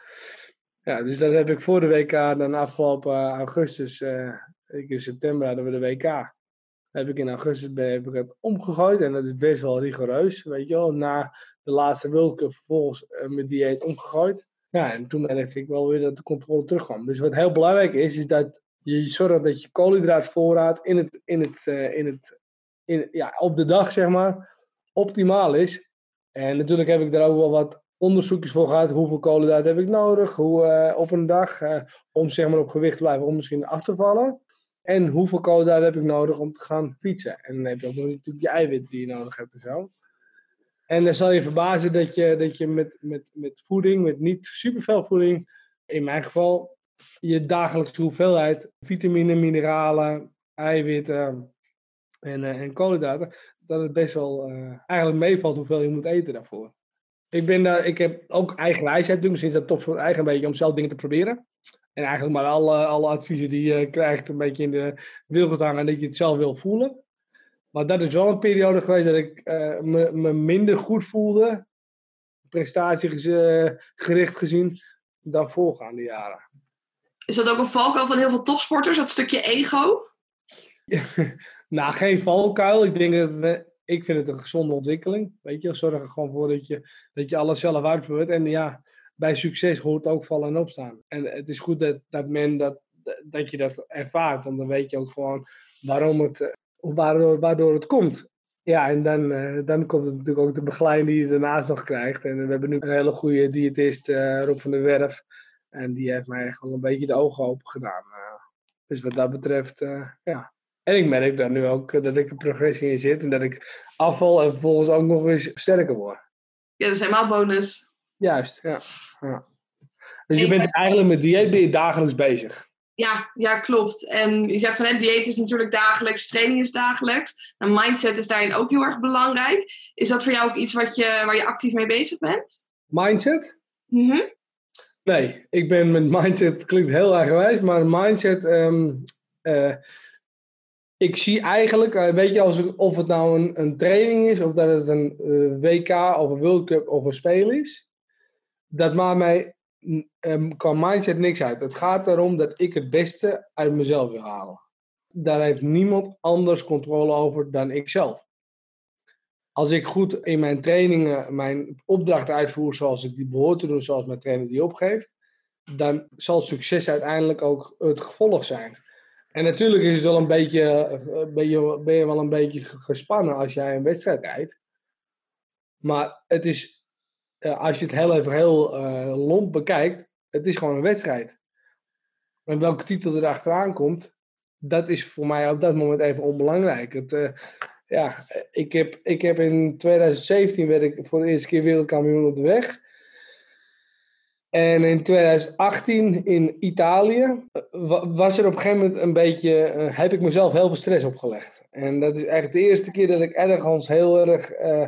Ja, dus dat heb ik voor de WK, dan afgelopen uh, augustus, uh, in september hadden we de WK. Heb ik in augustus ben, heb ik het omgegooid en dat is best wel rigoureus, weet je wel. Na de laatste World Cup vervolgens uh, mijn dieet omgegooid. Ja, en toen merkte ik wel weer dat de controle terugkwam. Dus wat heel belangrijk is, is dat je zorgt dat je koolhydraatvoorraad in het, in het, in het, in, ja, op de dag, zeg maar, optimaal is. En natuurlijk heb ik daar ook wel wat onderzoekjes voor gehad. Hoeveel koolhydraten heb ik nodig hoe, uh, op een dag uh, om zeg maar, op gewicht te blijven, om misschien af te vallen. En hoeveel koolhydraten heb ik nodig om te gaan fietsen. En dan heb je ook natuurlijk je eiwitten die je nodig hebt en zo. En dan zal je verbazen dat je, dat je met, met, met voeding, met niet superveel voeding, in mijn geval, je dagelijkse hoeveelheid vitamine, mineralen, eiwitten en, uh, en koolhydraten, dat het best wel uh, eigenlijk meevalt hoeveel je moet eten daarvoor. Ik, ben ik heb ook eigen wijsheid doen, misschien is dat top voor eigen beetje om zelf dingen te proberen. En eigenlijk maar alle, alle adviezen die je krijgt een beetje in de wil hangen en dat je het zelf wil voelen. Maar dat is wel een periode geweest dat ik uh, me, me, minder goed voelde, prestatiegericht gezien, dan voorgaande jaren. Is dat ook een valkuil van heel veel topsporters, dat stukje ego? nou, geen valkuil. Ik denk dat ik vind het een gezonde ontwikkeling. Weet je, zorg er gewoon voor dat je, dat je alles zelf uitprobeert. En ja, bij succes hoort ook vallen en opstaan. En het is goed dat, dat men dat, dat je dat ervaart. Want dan weet je ook gewoon waarom het, eh, waardoor, waardoor het komt. Ja, en dan, uh, dan komt het natuurlijk ook de begeleiding die je daarnaast nog krijgt. En we hebben nu een hele goede diëtist, uh, Rob van der Werf. En die heeft mij echt wel een beetje de ogen open gedaan. Dus wat dat betreft, ja, en ik merk daar nu ook eh, dat ik een progressie in zit en dat ik afval en vervolgens ook nog eens sterker word. Ja, dat is helemaal bonus. Juist, ja. ja. Dus je bent eigenlijk met dieet ben je dagelijks bezig. Ja, ja, klopt. En je zegt net, dieet is natuurlijk dagelijks, training is dagelijks. En mindset is daarin ook heel erg belangrijk. Is dat voor jou ook iets wat je, waar je actief mee bezig bent? Mindset? Mm -hmm. Nee, ik ben met mindset, klinkt heel erg wijs, maar mindset... Um, uh, ik zie eigenlijk, uh, weet je, als, of het nou een, een training is, of dat het een uh, WK of een World Cup of een speel is, dat maakt mij um, qua mindset niks uit. Het gaat erom dat ik het beste uit mezelf wil halen. Daar heeft niemand anders controle over dan ikzelf. Als ik goed in mijn trainingen mijn opdrachten uitvoer zoals ik die behoort te doen, zoals mijn trainer die opgeeft, dan zal succes uiteindelijk ook het gevolg zijn. En natuurlijk is het wel een beetje, eh, ben, je, ben je wel een beetje gespannen als jij een wedstrijd rijdt. Maar het is, eh, als je het heel even heel uh, lomp bekijkt, het is gewoon een wedstrijd. En welke titel er achteraan komt, dat is voor mij op dat moment even onbelangrijk. Het, ja, ik heb, ik heb in 2017 werd ik voor de eerste keer wereldkampioen op de weg. En in 2018 in Italië eh, was er op een gegeven moment een beetje, uh, heb ik mezelf heel veel stress opgelegd. En dat is eigenlijk de eerste keer dat ik ergens heel erg uh,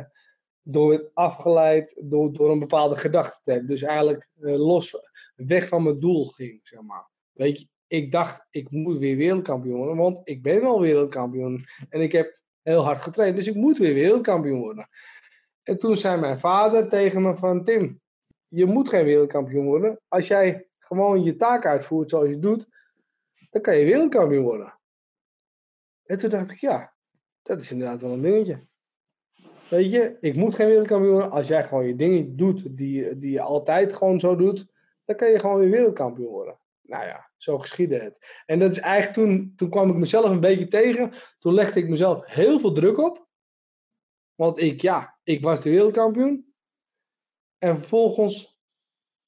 door het afgeleid door, door een bepaalde gedachte te hebben. Dus eigenlijk los, weg van mijn doel ging, zeg maar. Weet je, ik dacht, ik moet weer wereldkampioen worden, want ik ben al wereldkampioen. En ik heb heel hard getraind, dus ik moet weer wereldkampioen worden. En toen zei mijn vader tegen me van, Tim, je moet geen wereldkampioen worden. Als jij gewoon je taak uitvoert zoals je doet, dan kan je wereldkampioen worden. En toen dacht ik, ja, dat is inderdaad wel een dingetje. Weet je, ik moet geen wereldkampioen worden. Als jij gewoon je dingen doet die, die je altijd gewoon zo doet, dan kan je gewoon weer wereldkampioen worden. Nou ja, zo geschiedde het. En dat is eigenlijk toen, toen kwam ik mezelf een beetje tegen. Toen legde ik mezelf heel veel druk op. Want ik, ja, ik was de wereldkampioen. En vervolgens,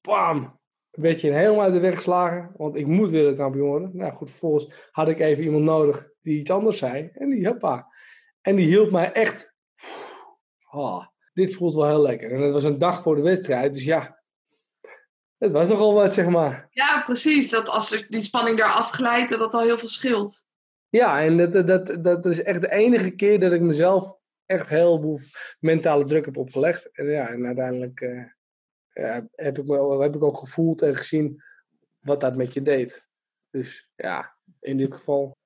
bam, werd je helemaal uit de weg geslagen. Want ik moet wereldkampioen worden. Nou goed, vervolgens had ik even iemand nodig die iets anders zei. En die, hoppa. En die hielp mij echt. Oh, dit voelt wel heel lekker. En het was een dag voor de wedstrijd. Dus ja, het was nogal wat, zeg maar. Ja, precies. Dat als die spanning daar afglijdt, dat dat al heel veel scheelt. Ja, en dat, dat, dat is echt de enige keer dat ik mezelf echt heel veel mentale druk heb opgelegd. En ja, en uiteindelijk ja, heb, ik, heb ik ook gevoeld en gezien wat dat met je deed. Dus ja, in dit geval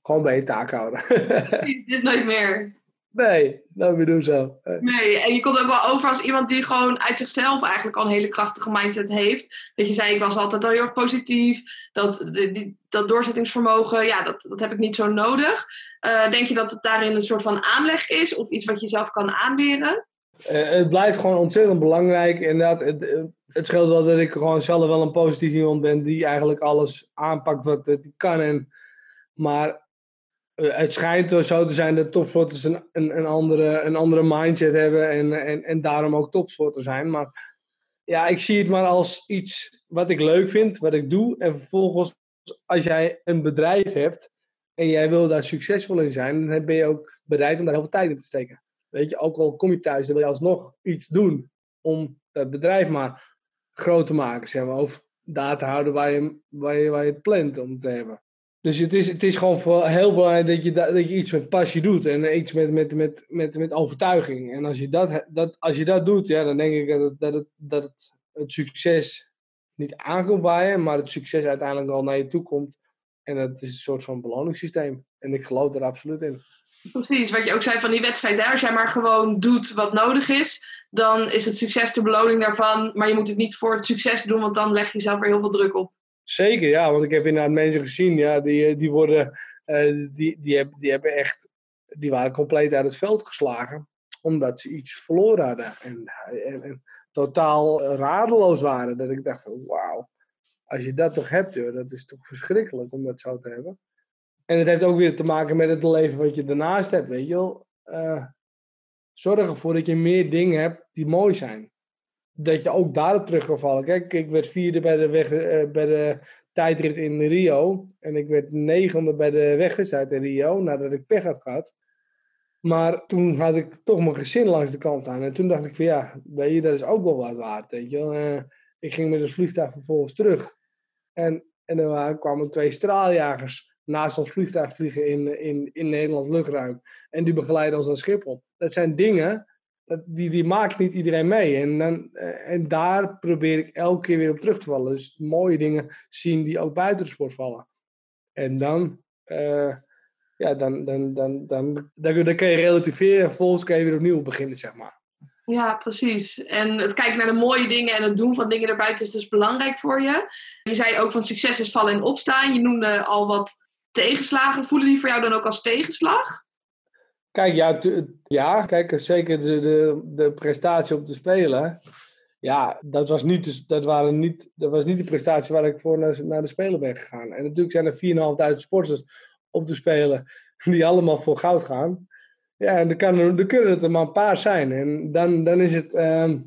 gewoon bij je taak houden. Precies, dit nooit meer. Nee, nou weer doen zo. Nee, en je komt ook wel over als iemand die gewoon uit zichzelf eigenlijk al een hele krachtige mindset heeft. Dat je zei, ik was altijd al heel erg positief. Dat, die, dat doorzettingsvermogen, ja, dat, dat heb ik niet zo nodig. Uh, denk je dat het daarin een soort van aanleg is of iets wat je zelf kan aanleren? Uh, het blijft gewoon ontzettend belangrijk. Inderdaad, het, het scheelt wel dat ik gewoon zelf wel een positief iemand ben die eigenlijk alles aanpakt wat hij kan. En, maar eh, het schijnt zo te zijn dat topsporters een, een, andere, een andere mindset hebben en, en, en daarom ook topsporter zijn. Maar ja, ik zie het maar als iets wat ik leuk vind, wat ik doe. En vervolgens, als jij een bedrijf hebt en jij wil daar succesvol in zijn, dan ben je ook bereid om daar heel veel tijd in te steken. Weet je, ook al kom je thuis, dan wil je alsnog iets doen om dat bedrijf maar groot te maken, zeg maar. Of daar te houden waar je, waar je, waar je het plant om te hebben. Dus het is, het is gewoon heel belangrijk dat je, dat je iets met passie doet en iets met, met, met, met, met overtuiging. En als je dat, dat, als je dat doet, ja, dan denk ik dat, het, dat, dat het, het succes niet aankomt bij je, maar het succes uiteindelijk wel naar je toe komt. En dat is een soort van beloningssysteem. En ik geloof er absoluut in. Precies, wat je ook zei van die wedstrijd. Hè? Als jij maar gewoon doet wat nodig is, dan is het succes de beloning daarvan. Maar je moet het niet voor het succes doen, want dan leg je jezelf weer heel veel druk op. Zeker, ja, want ik heb inderdaad mensen gezien, ja, die, eh, die worden, uh, die, die, die hebben echt, die waren compleet uit het veld geslagen, omdat ze iets verloren hadden en, en, totaal radeloos waren. Dat ik dacht van, wauw, als je dat toch hebt, dat is toch verschrikkelijk om dat zo te hebben. En het heeft ook weer te maken met het leven wat je daarnaast hebt, weet je wel. Uh, zorg ervoor dat je meer dingen hebt die mooi zijn dat je ook daarop terug. Kijk, ik werd vierde bij de, weg, uh, bij de tijdrit in Rio. En ik werd negende bij de wegwedstrijd in Rio, nadat ik pech had gehad. Maar toen had ik toch mijn gezin langs de kant staan. En toen dacht ik van ja, weet je, dat is ook wel wat waard, weet je uh, ik ging met het vliegtuig vervolgens terug. En, en dan kwamen twee straaljagers naast ons vliegtuig vliegen in, in, in Nederlands luchtruim. En die begeleiden ons naar Schiphol. Dat zijn dingen die, die maakt niet iedereen mee. En, dan, eh, en daar probeer ik elke keer weer op terug te vallen. Dus mooie dingen zien die ook buiten de sport vallen. En dan, uh, ja, dan, dan, dan, dan, dan, dan kan je relativeren en vervolgens kan je weer opnieuw beginnen, zeg maar. Ja, precies. En het kijken naar de mooie dingen en het doen van dingen erbuiten is dus belangrijk voor je. Je zei ook van succes is vallen en opstaan. Je noemde al wat tegenslagen. Voelen die voor jou dan ook als tegenslag? Kijk, ja, ja kijk, zeker de, de, de prestatie op de Spelen. Ja, dat was, niet de, dat, waren niet, dat was niet de prestatie waar ik voor naar, naar de Spelen ben gegaan. En natuurlijk zijn er 4.500 sporters op de Spelen die allemaal voor goud gaan. Ja, en dan, kan er, kunnen het er maar een paar zijn. En dan, dan is het... Ehm,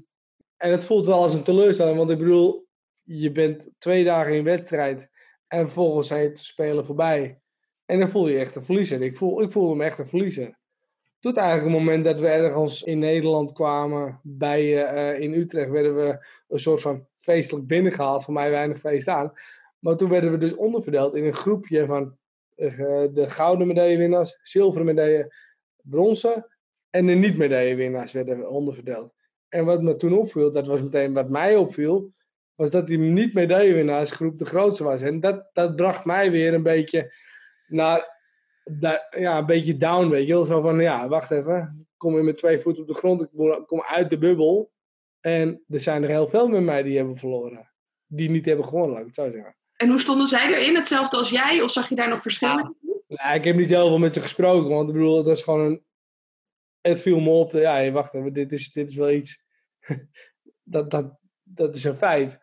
en het voelt wel als een teleurstelling, want ik bedoel, je bent twee dagen in wedstrijd en vervolgens zijn het spelen voorbij. En dan voel je echt een verliezer. Ik voel, ik voel me echt een verliezer tot eigenlijk het moment dat we ergens in Nederland kwamen, bij, uh, in Utrecht, werden we een soort van feestelijk binnengehaald. Voor mij weinig feest aan. Maar toen werden we dus onderverdeeld in een groepje van uh, de gouden medaillewinnaars, zilveren medaille, bronzen En de niet-medaillewinnaars werden onderverdeeld. En wat me toen opviel, dat was meteen wat mij opviel, was dat die niet-medaillewinaarsgroep de grootste was. En dat, dat bracht mij weer een beetje naar, ja, een beetje down, weet je wel. Zo van, ja, wacht even, ik kom weer met twee voeten op de grond, ik kom uit de bubbel. En er zijn er heel veel met mij die hebben verloren. Die niet hebben gewonnen, laat ik het zo zeggen. En hoe stonden zij erin? Hetzelfde als jij? Of zag je daar nog verschillen in? Nou, ik heb niet heel veel met ze gesproken, want ik bedoel, het was gewoon een... Het viel me op, ja, wacht even, dit is, dit is wel iets... dat, dat, dat is een feit.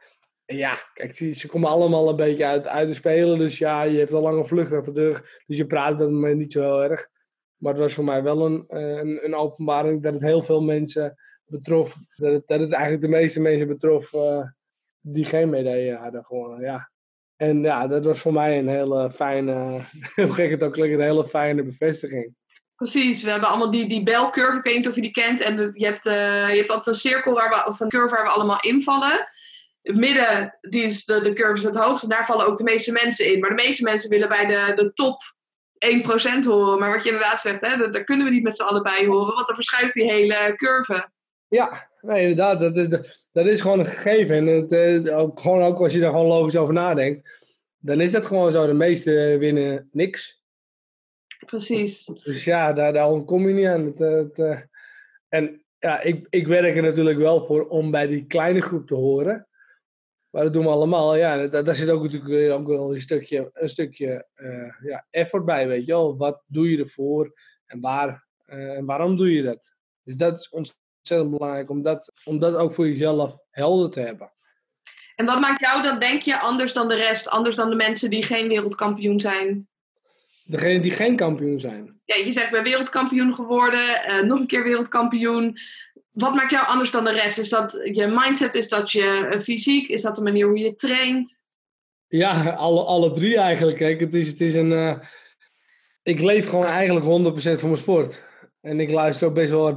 Ja, kijk, ze, komen allemaal een beetje uit, uit de spelen, dus ja, je hebt al lang een vlucht achter de dus je praat op dat moment niet zo heel erg. Maar het was voor mij wel een, eh, een, een openbaring dat het heel veel mensen betrof. Dat het, dat het eigenlijk de meeste mensen betrof uh, die geen medaille hadden gewonnen. Ja. En ja, dat was voor mij een hele fijne, hoe het ook klinkt, een hele fijne bevestiging. Precies, we hebben allemaal die, die belcurve, ik weet niet of je die kent. En je hebt, uh, je hebt altijd een cirkel, waar we, of een curve waar we allemaal invallen. Midden, die is de, de curve is het hoogste, en daar vallen ook de meeste mensen in. Maar de meeste mensen willen bij de, de top 1% horen. Maar wat je inderdaad zegt, hè, daar kunnen we niet met z'n allen bij horen, want dan verschuift die hele curve. Ja, nee, inderdaad. Dat, dat, dat is gewoon een gegeven. En het, ook, gewoon, ook als je daar gewoon logisch over nadenkt, dan is dat gewoon zo. De meeste winnen niks. Precies. Dus ja, daar, daar kom je niet aan. Het, het, eh, en ja, ik, ik werk er natuurlijk wel voor om bij die kleine groep te horen. Maar dat doen we allemaal. Ja, daar, daar zit ook natuurlijk ook wel een stukje, een stukje uh, ja, effort bij, weet je wel. Wat doe je ervoor en, waar, en waarom doe je dat? Dus dat is ontzettend belangrijk om dat, om dat ook voor jezelf helder te hebben. En wat maakt jou dan, denk je, anders dan de rest? Anders dan de mensen die geen wereldkampioen zijn? Degene die geen kampioen zijn. Ja, je zegt, wereldkampioen geworden, uh, nog een keer wereldkampioen. Wat maakt jou anders dan de rest? Is dat je mindset? Is dat je uh, fysiek? Is dat de manier hoe je traint? Ja, alle, alle drie eigenlijk. Kijk, het is, het is een... Uh, ik leef gewoon eigenlijk 100% voor mijn sport. En ik luister ook best wel wat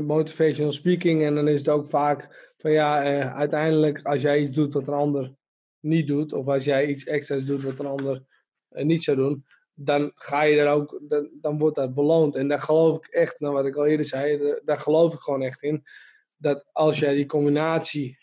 motivational speaking. En dan is het ook vaak van ja, eh, uiteindelijk als jij iets doet wat een ander niet doet. Of als jij iets extra's doet wat een ander eh, niet zou doen. Dan ga je daar ook, dan, dan wordt dat beloond. En daar geloof ik echt, nou wat ik al eerder zei, daar geloof ik gewoon echt in. Dat als jij die combinatie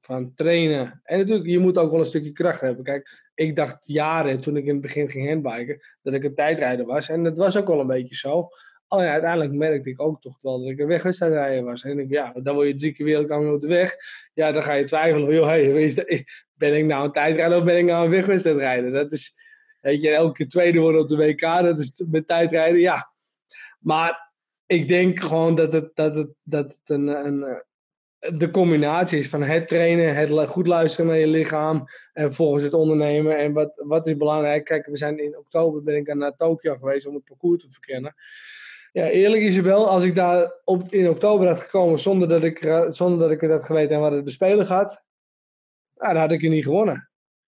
van trainen. En natuurlijk, je moet ook wel een stukje kracht hebben. Kijk, ik dacht jaren toen ik in het begin ging handbiken, dat ik een tijdrijder was. En dat was ook wel een beetje zo. Oh ja, uiteindelijk merkte ik ook toch wel dat ik een wegwedstrijdrijder was. En ik, ja, dan word je drie keer wereldkampioen op de weg. Ja, dan ga je twijfelen van, joh, hey, ben ik nou een tijdrijder of ben ik nou een wegwedstrijdrijder? Dat is, weet je, elke tweede worden op de WK, dat is met tijdrijden, ja. Maar ik denk gewoon dat het, dat het, dat het een, een, de combinatie is van het trainen, het goed luisteren naar je lichaam en volgens het ondernemen. En wat, wat is belangrijk? Kijk, we zijn in oktober ben ik naar Tokio geweest om het parcours te verkennen. Ja, eerlijk Isabel, als ik daar op, in oktober had gekomen zonder dat ik, zonder dat ik het had geweten en wat het de Spelen gaat, dan had ik je niet gewonnen.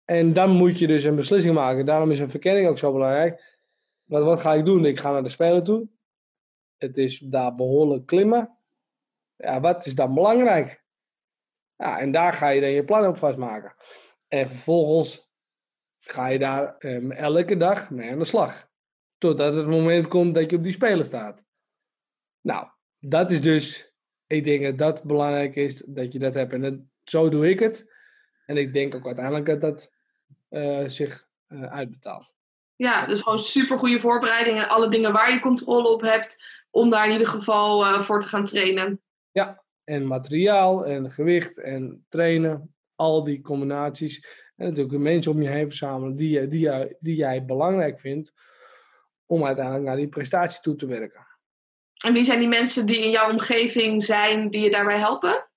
En dan moet je dus een beslissing maken. Daarom is een verkenning ook zo belangrijk. Wat, ga ik doen? Ik ga naar de Spelen toe. Het is daar behoorlijk klimmen. Ja, wat is dan belangrijk? Ja, en daar ga je dan je plan op vastmaken. En vervolgens ga je daar um, elke dag mee aan de slag. Totdat het moment komt dat je op die speler staat. Nou, dat is dus, ik denk dat dat belangrijk is, dat je dat hebt. En zo doe ik het. En ik denk ook uiteindelijk dat dat zich uh, uitbetaalt. Ja, dus gewoon super goede voorbereiding en alle dingen waar je controle op hebt, om daar in ieder geval uh, voor te gaan trainen. Ja, en materiaal en gewicht en trainen, al die combinaties. En natuurlijk mensen om je heen verzamelen die, die, die jij belangrijk vindt om uiteindelijk naar die prestatie toe te werken. En wie zijn die mensen die in jouw omgeving zijn die je daarbij helpen?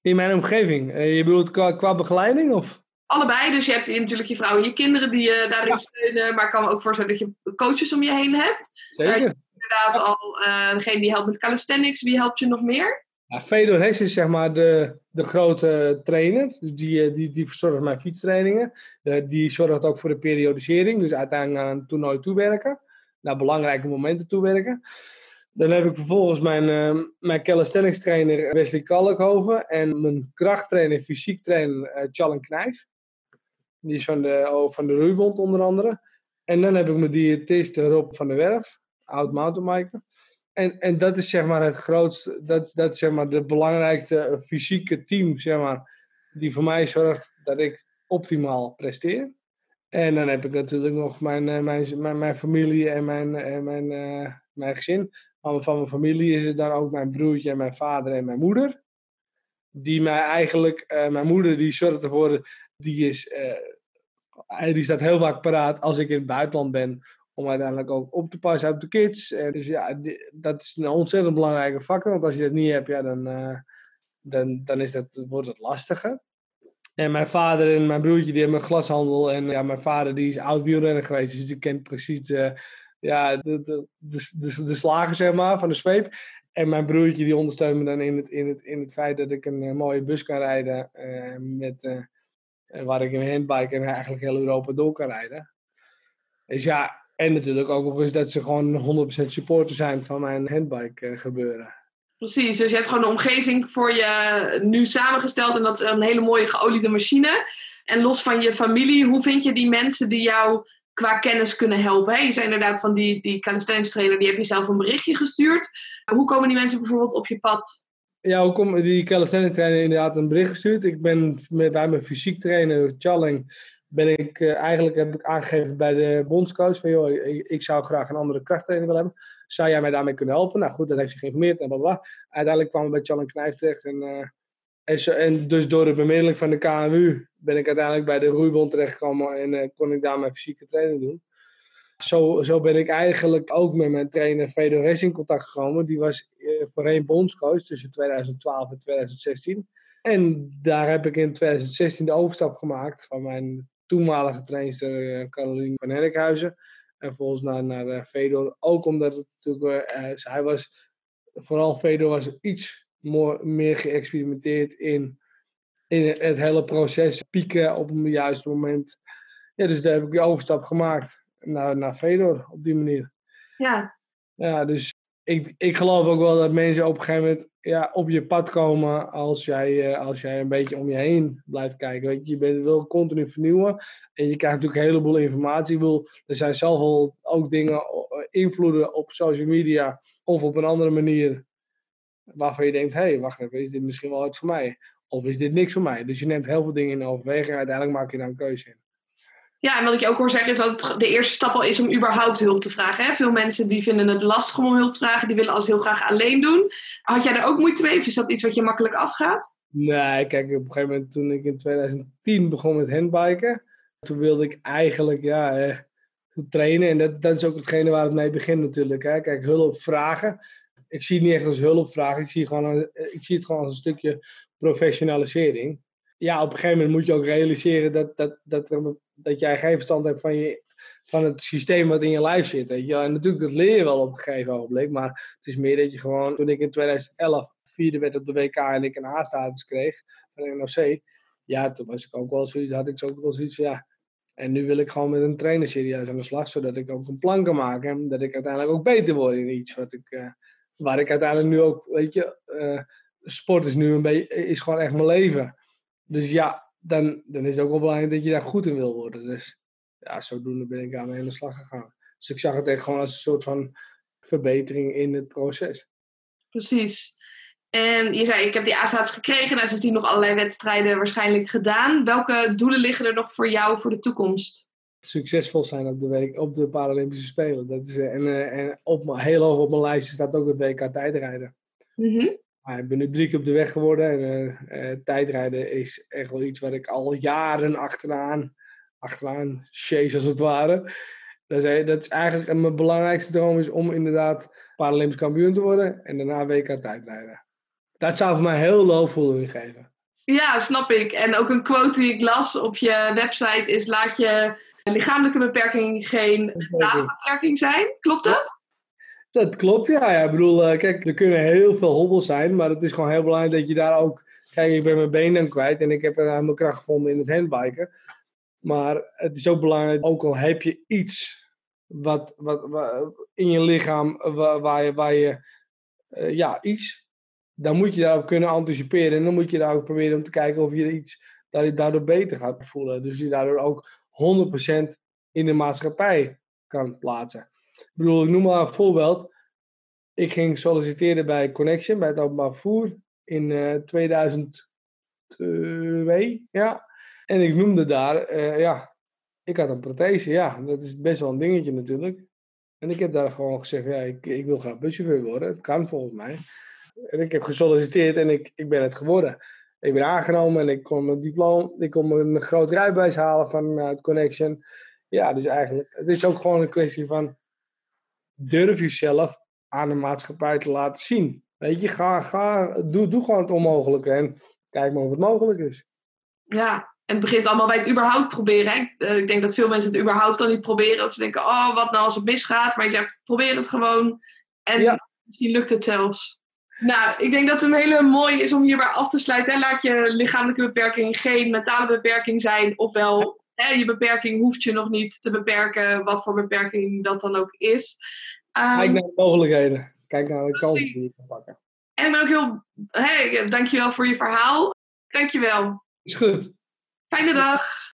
In mijn omgeving? Eh, je bedoelt qua, qua begeleiding of? Allebei, dus je hebt natuurlijk je vrouw en je kinderen die je daarin ja. steunen, maar ik kan me ook voorstellen dat je coaches om je heen hebt. Zeker. Uh, inderdaad al uh, degene die helpt met calisthenics, wie helpt je nog meer? Ja, Fedor Hess is zeg maar de, de grote trainer. Dus die, eh, die, die verzorgt mijn fietstrainingen. die zorgt ook voor de periodisering. Dus uiteindelijk naar een toernooi toewerken. Naar belangrijke momenten toewerken. Dan heb ik vervolgens mijn, uh, mijn calisthenics trainer Wesley Kalkhoven. En mijn krachttrainer, fysiek trainer uh, Challen Knijf. Die is van de, oh, van de Roeibond onder andere. En dan heb ik mijn diëtist Rob van der Werf. Oud mountainbiker. en, en dat is zeg maar het grootste, dat, dat is zeg maar de belangrijkste fysieke team, zeg maar, die voor mij zorgt dat ik optimaal presteer. En dan heb ik natuurlijk nog mijn, eh, mijn, mijn, mijn familie en mijn, en mijn, uh, mijn gezin. Van, van mijn familie is het dan ook mijn broertje en mijn vader en mijn moeder. Die mij eigenlijk, uh, mijn moeder die zorgt ervoor, die, is, die staat heel vaak paraat als ik in het buitenland ben. Om uiteindelijk ook op te passen op de kids. En dus ja, dat is een ontzettend belangrijke factor. Want als je dat niet hebt, ja, dan, dan, dan is dat, wordt het lastiger. En mijn vader en mijn broertje die hebben een glashandel. En ja, mijn vader die is oud wielrenner geweest. Dus die kent precies de, ja, de, de, de, de, slagen zeg maar, van de zweep. En mijn broertje die ondersteunt me dan in het, in het, in het feit dat ik een, eh, mooie bus kan rijden. Uh, met, waar ik een handbike en eigenlijk heel Europa door kan rijden. Dus ja, en natuurlijk ook nog eens dat ze gewoon 100% supporter zijn van mijn handbike gebeuren. Precies, dus je hebt gewoon een omgeving voor je nu samengesteld en dat is een hele mooie geoliede machine. En los van je familie, hoe vind je die mensen die jou qua kennis kunnen helpen? Je zei inderdaad van die, die calisthenics trainer, die heb je zelf een berichtje gestuurd. Hoe komen die mensen bijvoorbeeld op je pad? Ja, komt die calisthenics trainer inderdaad een bericht gestuurd? Ik ben met, bij mijn fysiek trainer, Challing, ben ik uh, eigenlijk heb ik aangegeven bij de bondscoach van joh, ik, zou graag een andere krachttraining willen hebben. Zou jij mij daarmee kunnen helpen? Nou goed, dat heeft zich geïnformeerd en bla Uiteindelijk kwam we bij Challen Knijf terecht en, uh, en, zo, en, dus door de bemiddeling van de KMU ben ik uiteindelijk bij de roeibond terechtgekomen en uh, kon ik daar mijn fysieke training doen. Zo, zo ben ik eigenlijk ook met mijn trainer Fedor Racing in contact gekomen. Die was voorheen bondscoach tussen 2012 en 2016. En daar heb ik in 2016 de overstap gemaakt van mijn toenmalige trainster uh, Caroline van Herkhuizen. En volgens naar, naar uh, Fedor. Ook omdat het natuurlijk, hij was, vooral Fedor was iets meer geëxperimenteerd in, in het hele proces. Pieken op een juiste moment. Ja, dus daar heb ik die overstap gemaakt naar, naar Fedor op die manier. Ja. Ja, dus ik, ik geloof ook wel dat mensen op een gegeven moment ja, op je pad komen als jij, uh, als jij een beetje om je heen blijft kijken. Weet je, je bent, wil continu vernieuwen en je krijgt natuurlijk een heleboel informatie. Wil, er zijn zoveel ook dingen, uh, invloeden op social media of op een andere manier waarvan je denkt, hé, hey, wacht even, is dit misschien wel iets voor mij? Of is dit niks voor mij? Dus je neemt heel veel dingen in overweging en uiteindelijk maak je daar een keuze in. Ja, en wat ik je ook hoor zeggen is dat het de eerste stap al is om überhaupt hulp te vragen. Hè? Veel mensen die vinden het lastig om hulp te vragen, die willen alles heel graag alleen doen. Had jij daar ook moeite mee of is dat iets wat je makkelijk afgaat? Nee, kijk, op een gegeven moment toen ik in 2010 begon met handbiken, toen wilde ik eigenlijk ja, eh, trainen. En dat, dat is ook hetgene waar het mee begint natuurlijk. Hè? Kijk, hulp vragen. Ik zie het niet echt als hulp vragen, ik zie, gewoon ik zie het gewoon als een stukje professionalisering. Ja, op een gegeven moment moet je ook realiseren dat, dat, dat dat jij geen verstand hebt van, je, van het systeem wat in je lijf zit. Weet? En natuurlijk, dat leer je wel op een gegeven ogenblik. Maar het is meer dat je gewoon, toen ik in 2011 vierde werd op de WK en ik een A-status kreeg van de NOC. Ja, toen was ik ook wel zoiets, had ik ook wel zoiets van ja. En nu wil ik gewoon met een trainer serieus aan de slag, zodat ik ook een plan kan maken. En dat ik uiteindelijk ook beter word in iets wat ik, uh, waar ik uiteindelijk nu ook, weet je, uh, sport is nu een beetje, is gewoon echt mijn leven. Dus ja, dan, dan is het ook wel belangrijk dat je daar goed in wil worden. Dus ja, zodoende ben ik aan de slag gegaan. Dus ik zag het echt gewoon als een soort van verbetering in het proces. Precies. En je zei, ik heb die ASA's gekregen. Nou, sindsdien nog allerlei wedstrijden waarschijnlijk gedaan. Welke doelen liggen er nog voor jou voor de toekomst? Succesvol zijn op de, week, op de Paralympische Spelen. Dat is, en uh, en op, heel hoog op mijn lijstje staat ook het WK tijdrijden. Mm ik ben nu drie keer op de weg geworden. En uh, uh, tijdrijden is echt wel iets waar ik al jaren achteraan, achteraan chase als het ware. Dat is, dat is eigenlijk mijn belangrijkste droom is om inderdaad Paralympisch kampioen te worden. En daarna WK tijdrijden. Dat zou voor mij heel loopvoering geven. Ja, snap ik. En ook een quote die ik las op je website is: laat je lichamelijke beperking geen daadbeperking zijn. Klopt dat? Dat klopt, ja. ja. Ik bedoel, uh, kijk, er kunnen heel veel hobbels zijn, maar het is gewoon heel belangrijk dat je daar ook... Kijk, ik ben mijn benen kwijt en ik heb mijn kracht gevonden in het handbiken. Maar het is ook belangrijk, ook al heb je iets wat, wat, wat in je lichaam waar, waar je, waar je uh, ja, iets, dan moet je daarop kunnen anticiperen. En dan moet je daar ook proberen om te kijken of je iets daardoor beter gaat voelen. Dus je daardoor ook 100% in de maatschappij kan plaatsen. Ik bedoel, ik noem maar een voorbeeld. Ik ging solliciteren bij Connection, bij het openbaar vervoer, in uh, 2002. Ja. En ik noemde daar, uh, ja, ik had een prothese. Ja, dat is best wel een dingetje natuurlijk. En ik heb daar gewoon gezegd, ja, ik, ik wil graag buschauffeur worden. Het kan volgens mij. En ik heb gesolliciteerd en ik, ik ben het geworden. Ik ben aangenomen en ik kon mijn diploma, ik kon een groot rijbewijs halen vanuit Connection. Ja, dus eigenlijk, het is ook gewoon een kwestie van durf jezelf aan de maatschappij te laten zien. Weet je, ga, ga, doe, doe gewoon het onmogelijke en kijk maar of het mogelijk is. Ja, en het begint allemaal bij het überhaupt proberen. Hè? Eh, ik denk dat veel mensen het überhaupt dan niet proberen. Dat ze denken, oh, wat nou als het misgaat? Maar je zegt, probeer het gewoon. En ja. misschien lukt het zelfs. Nou, ik denk dat het een hele mooie is om hierbij af te sluiten. Laat je lichamelijke beperking geen mentale beperking zijn. Ofwel, hè, je beperking hoeft je nog niet te beperken, wat voor beperking dat dan ook is. Um, Kijk naar de mogelijkheden. Kijk naar de kansen die je kan pakken. En ik ben ook heel... Hey, dankjewel voor je verhaal. Dankjewel. Is goed. Fijne dag.